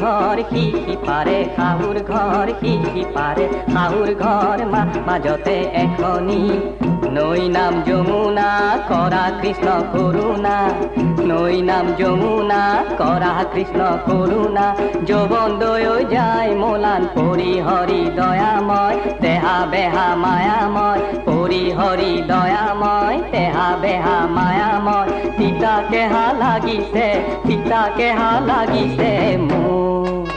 ঘৰ সি সিপাৰে শাহুৰ ঘৰ সি সিপাৰে শাহুৰ ঘৰ মাজতে এখনি। নৈ নাম যমুনা কৰা কৃষ্ণ কৰোণা নৈ নাম যমুনা কৰা কৃষ্ণ কৰোণা যৌৱন দৈ যায় মোলান পৰি হৰি দয়াময়, দেহা বেহা মায়াময় পৰি হৰি দয়াময়, দেহা বেহা মায়াময় পিতা কেহা লাগিছে পিতা কেহা লাগিছে মোৰ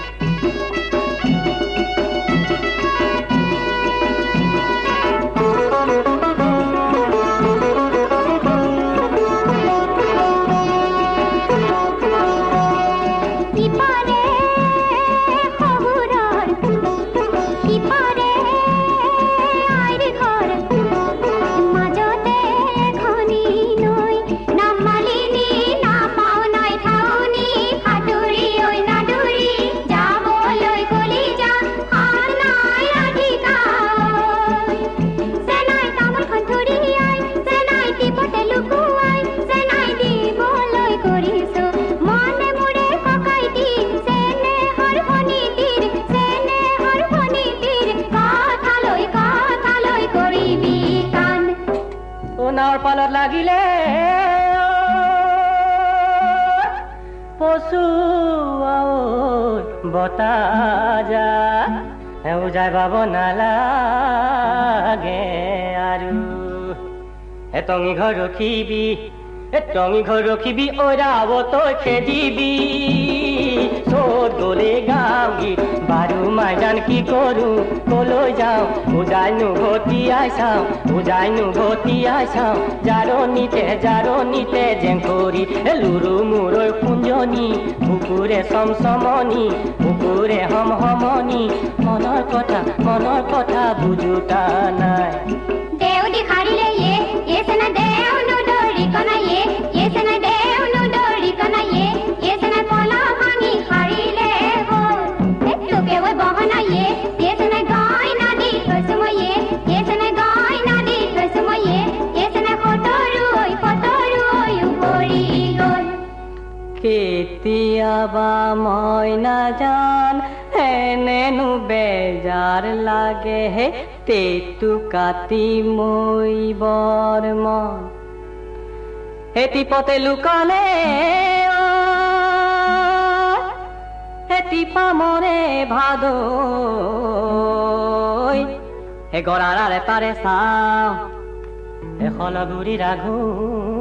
লাগিলে পশু বতাজা যায় পাব নালাগে আৰু এটঙি ঘৰ ৰখিবি এটঙি ঘৰ ৰখিবি ওৰাব তই খেদিবি চত গলে গাওঁ গীত বাৰু মাইজান কি কৰো কলৈ যাওঁ উজাইনো ভতিয়াই চাওঁ উজাইনো ভতিয়াই চাওঁ জাৰণিতে জাৰণিতে জেংকৰি লুৰু মূৰৈ কুঞ্জনি কুকুৰে চমচমনি কুকুৰে হম হমনি মনৰ কথা মনৰ কথা বুজোতা নাই। দেউ দিখাৰিলে কেতিয়াবা মই নাজান, এনেনো বেজাৰ লাগে হে, তেতু কাটি মই বৰ মন। এটি পথে লুকালে এটি পামৰে ভাদ। হে গৰাৰে তাৰে চাওঁ এখন গুৰি ৰাঘুনি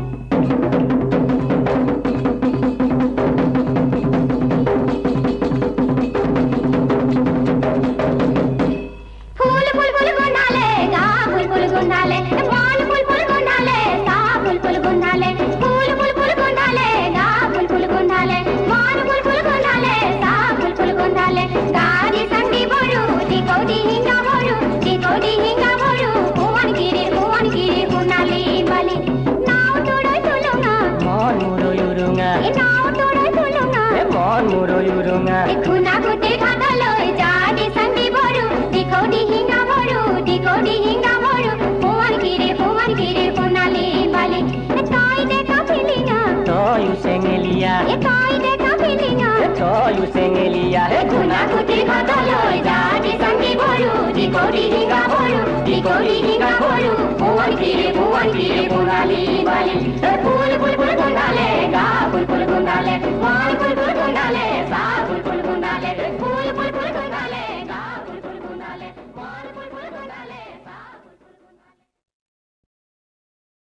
এ খুনা গুটি খাটালৈ যাদি সঙ্গি বড়ু দি কৌদি হিঙ্গা বড়ু দি কৌদি হিঙ্গা বড়ু ভুবন গিরির ভুবন গিরির গুন্ধালি বালি। তাই দেখা ফিলি না। তয়ু চেঙেলীয়া এ তাই দেখা ফিলি না। এ তয়ু চেঙেলীয়া খুনা গুটি খাটালৈ যাদি সঙ্গি বড়ু দি কৌদি হিঙ্গা বড়ু দি কৌদি হিঙ্গা বড়ু ভুবন গিরির ভুবন গিরির গুন্ধালি বালি। గుండాలే గా బుల్బుల్ గుండాలే మా బుల్బుల్ గుండాలే సా బుల్బుల్